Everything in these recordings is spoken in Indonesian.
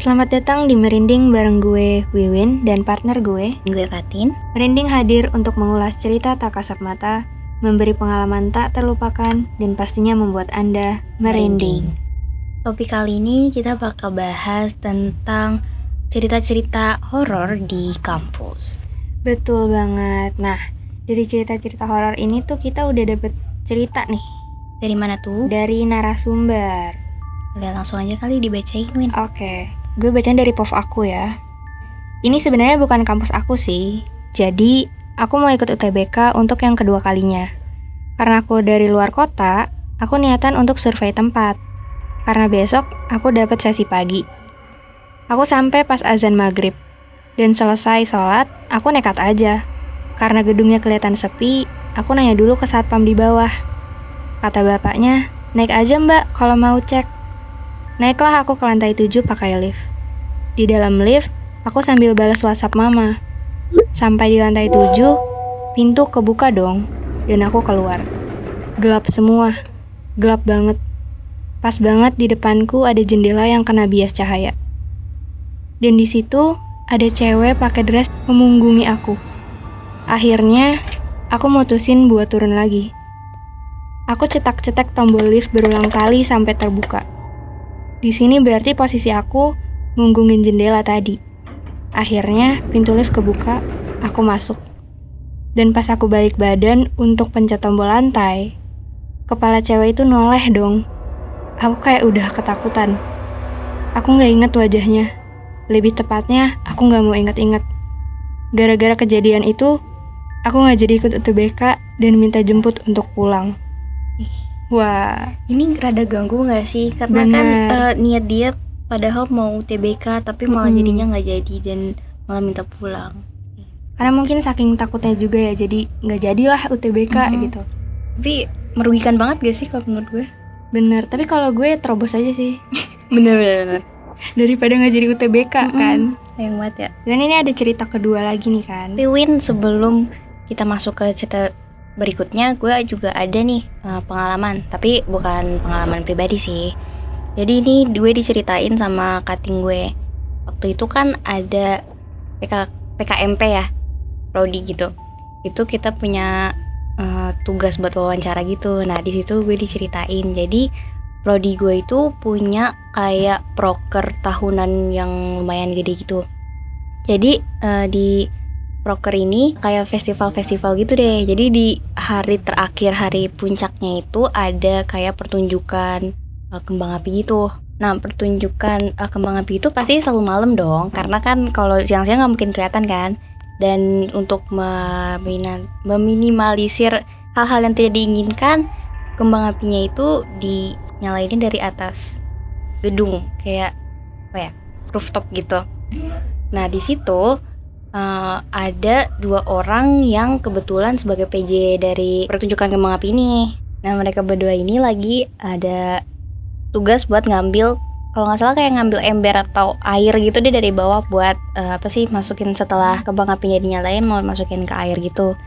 Selamat datang di Merinding bareng gue, Wiwin, dan partner gue. Gue Fatin. Merinding hadir untuk mengulas cerita tak kasat mata, memberi pengalaman tak terlupakan, dan pastinya membuat Anda merinding. Topik kali ini kita bakal bahas tentang cerita-cerita horor di kampus. Betul banget. Nah, dari cerita-cerita horor ini tuh kita udah dapet cerita nih. Dari mana tuh? Dari narasumber. Udah langsung aja kali dibacain, Win. Oke, gue bacain dari POV aku ya. Ini sebenarnya bukan kampus aku sih. Jadi, aku mau ikut UTBK untuk yang kedua kalinya. Karena aku dari luar kota, aku niatan untuk survei tempat. Karena besok aku dapat sesi pagi. Aku sampai pas azan maghrib. Dan selesai sholat, aku nekat aja. Karena gedungnya kelihatan sepi, aku nanya dulu ke satpam di bawah. Kata bapaknya, naik aja mbak kalau mau cek. Naiklah aku ke lantai 7 pakai lift. Di dalam lift, aku sambil balas WhatsApp mama. Sampai di lantai 7, pintu kebuka dong, dan aku keluar. Gelap semua, gelap banget. Pas banget di depanku ada jendela yang kena bias cahaya. Dan di situ ada cewek pakai dress memunggungi aku. Akhirnya, aku mutusin buat turun lagi. Aku cetak-cetak tombol lift berulang kali sampai terbuka. Di sini berarti posisi aku ngunggungin jendela tadi. Akhirnya pintu lift kebuka, aku masuk. Dan pas aku balik badan untuk pencet tombol lantai, kepala cewek itu noleh dong. Aku kayak udah ketakutan. Aku nggak inget wajahnya. Lebih tepatnya, aku nggak mau inget-inget. Gara-gara kejadian itu, aku nggak jadi ikut UTBK dan minta jemput untuk pulang. Wah, Ini rada ganggu gak sih? Karena kan Bener. eh, niat dia padahal mau UTBK tapi malah Mm-mm. jadinya nggak jadi dan malah minta pulang. karena mungkin saking takutnya juga ya, jadi nggak jadilah UTBK Mhm. gitu. Tapi merugikan banget gak sih kalau menurut gue? Bener, tapi kalau gue terobos aja sih Bener bener bener. daripada nggak jadi UTBK Mm-mm. kan. Sayang banget ya. Dan ini ada cerita kedua lagi nih kan. Tapi Win sebelum kita masuk ke cerita berikutnya, gue juga ada nih eh, pengalaman, tapi bukan pengalaman pribadi sih. Jadi ini gue diceritain sama kating gue. Waktu itu kan ada PK, PKMP ya, prodi gitu. Itu kita punya eh, tugas buat wawancara gitu. Nah di situ gue diceritain. Jadi prodi gue itu punya kayak proker tahunan yang lumayan gede gitu. Jadi eh, di proker ini kayak festival-festival gitu deh. Jadi di hari terakhir hari puncaknya itu ada kayak pertunjukan eh, kembang api gitu. Nah pertunjukan eh, kembang api itu pasti selalu malam dong, karena kan kalau siang-siang nggak mungkin kelihatan kan. Dan untuk meminimalisir hal-hal yang tidak diinginkan, kembang apinya itu dinyalainin dari atas gedung kayak apa ya rooftop gitu. Nah di situ eh, ada dua orang yang kebetulan sebagai PJ dari pertunjukan kembang api ini. Nah mereka berdua ini lagi ada tugas buat ngambil kalau nggak salah kayak ngambil ember atau air gitu deh dari bawah buat eh, apa sih masukin setelah kembang apinya dinyalain mau masukin ke air gitu.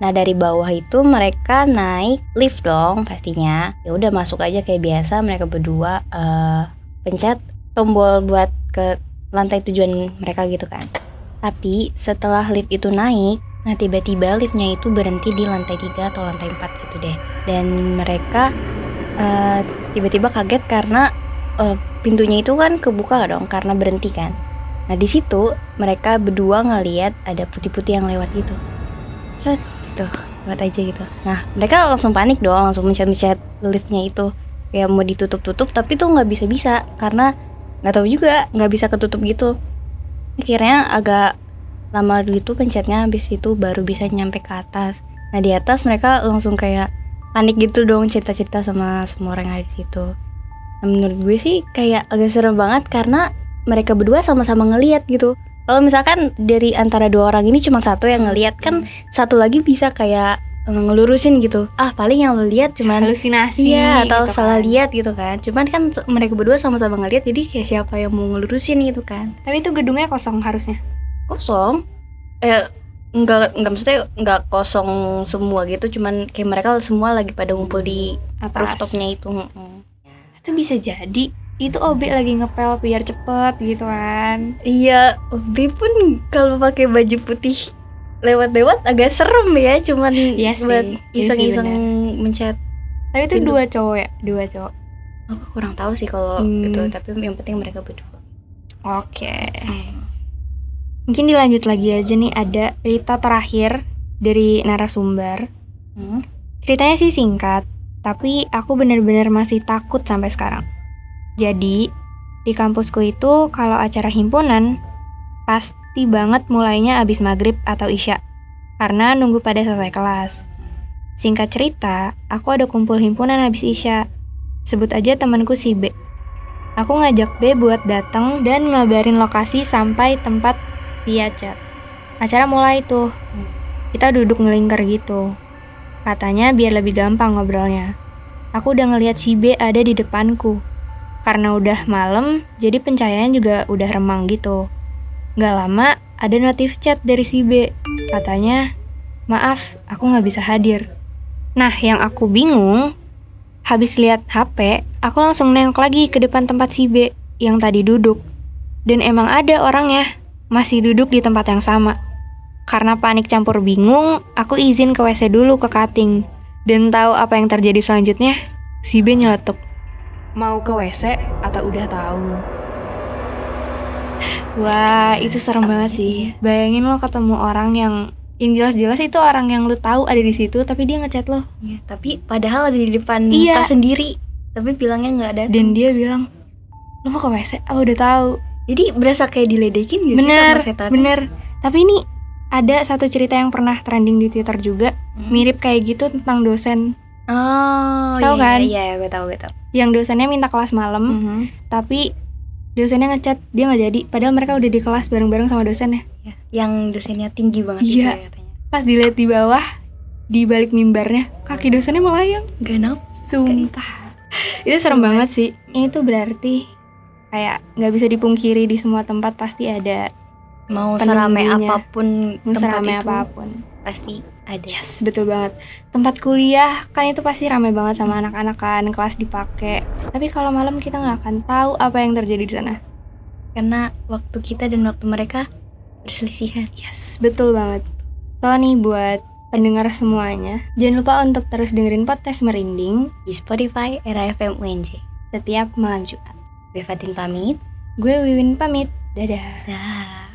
Nah dari bawah itu mereka naik lift dong pastinya. Ya udah masuk aja kayak biasa mereka berdua eh, pencet tombol buat ke lantai tujuan mereka gitu kan. Tapi setelah lift itu naik, nah tiba-tiba liftnya itu berhenti di lantai 3 atau lantai 4 gitu deh. Dan mereka eh, tiba-tiba kaget karena eh, pintunya itu kan kebuka dong karena berhenti kan. Nah di situ mereka berdua ngeliat ada putih-putih yang lewat gitu. Set gitu, lewat aja gitu. Nah mereka langsung panik dong, langsung mencet-mencet liftnya itu kayak mau ditutup-tutup tapi tuh nggak bisa-bisa karena nggak tahu juga nggak bisa ketutup gitu akhirnya agak lama gitu pencetnya habis itu baru bisa nyampe ke atas. Nah di atas mereka langsung kayak panik gitu dong cerita-cerita sama semua orang yang ada di situ. Nah, menurut gue sih kayak agak serem banget karena mereka berdua sama-sama ngeliat gitu. Kalau misalkan dari antara dua orang ini cuma satu yang ngeliat kan satu lagi bisa kayak ngelurusin gitu ah paling yang lo lihat cuman Halusinasi Iya atau gitu salah kan. lihat gitu kan Cuman kan mereka berdua sama-sama ngeliat Jadi kayak siapa yang mau ngelurusin gitu kan Tapi itu gedungnya kosong harusnya. Kosong Eh Enggak, enggak maksudnya enggak kosong semua gitu Cuman kayak mereka semua lagi pada ngumpul di Atas. rooftopnya itu. Itu bisa jadi itu OB lagi ngepel biar cepet gitu kan Iya, OB pun kalau pakai baju putih lewat-lewat agak serem ya, cuman Iya sih, buat iya iseng-iseng benar. mencet. tapi itu Pintu. dua cowok ya dua cowok Aku kurang tahu sih kalau Hmm. itu, tapi yang penting mereka berdua. oke mungkin dilanjut lagi aja nih ada cerita terakhir dari narasumber Hmm. ceritanya sih singkat tapi aku bener-bener masih takut sampai sekarang jadi di kampusku itu kalau acara himpunan pasti banget mulainya abis maghrib atau isya karena nunggu pada selesai kelas Singkat cerita, aku ada kumpul himpunan habis Isya. Sebut aja temanku si B. Aku ngajak B buat datang dan ngabarin lokasi sampai tempat via chat. Acara mulai tuh. Kita duduk ngelingkar gitu. Katanya biar lebih gampang ngobrolnya. Aku udah ngeliat si B ada di depanku. Karena udah malam, jadi pencahayaan juga udah remang gitu. Gak lama, ada notif chat dari si B. Katanya, maaf, aku nggak bisa hadir. Nah, yang aku bingung, habis lihat HP, aku langsung nengok lagi ke depan tempat si B yang tadi duduk. Dan emang ada orangnya, masih duduk di tempat yang sama. Karena panik campur bingung, aku izin ke WC dulu ke cutting. Dan tahu apa yang terjadi selanjutnya? Si B nyeletuk. Mau ke WC atau udah tahu? Wah, itu serem banget sih. Bayangin lo ketemu orang yang yang jelas-jelas itu orang yang lu tahu ada di situ tapi dia ngechat lo Iya, tapi padahal ada di depan Iya. sendiri, tapi bilangnya nggak ada. dan dia bilang lo mau ke WC apa udah tahu Jadi berasa kayak diledekin gitu bener sama setan. bener tapi ini ada satu cerita yang pernah trending di Twitter juga Hmm. mirip kayak gitu tentang dosen Oh, Tahu iya, kan? Iya, gue tahu, gue tahu. yang dosennya minta kelas malam Mhm. tapi dosennya ngechat dia nggak jadi padahal mereka udah di kelas bareng-bareng sama dosennya Iya. Yang dosennya tinggi banget Iya. gitu ya pas dilihat di bawah di balik mimbarnya kaki dosennya melayang Gak naf. sumpah itu serem banget sih ini tuh berarti kayak nggak bisa dipungkiri di semua tempat pasti ada Mau seramai Penunggunya. apa pun mau itu apa pun pasti ada. yes betul banget tempat kuliah kan itu pasti ramai banget sama anak-anak kan kelas dipakai tapi kalau malam kita nggak akan tahu apa yang terjadi di sana Karena waktu kita dan waktu mereka berselisihan. yes betul banget so nih buat pendengar semuanya jangan lupa untuk terus dengerin podcast merinding Di Spotify Era FM UNJ. setiap malam Jumat Gue Fatin pamit. gue Wiwin pamit dadah Dah.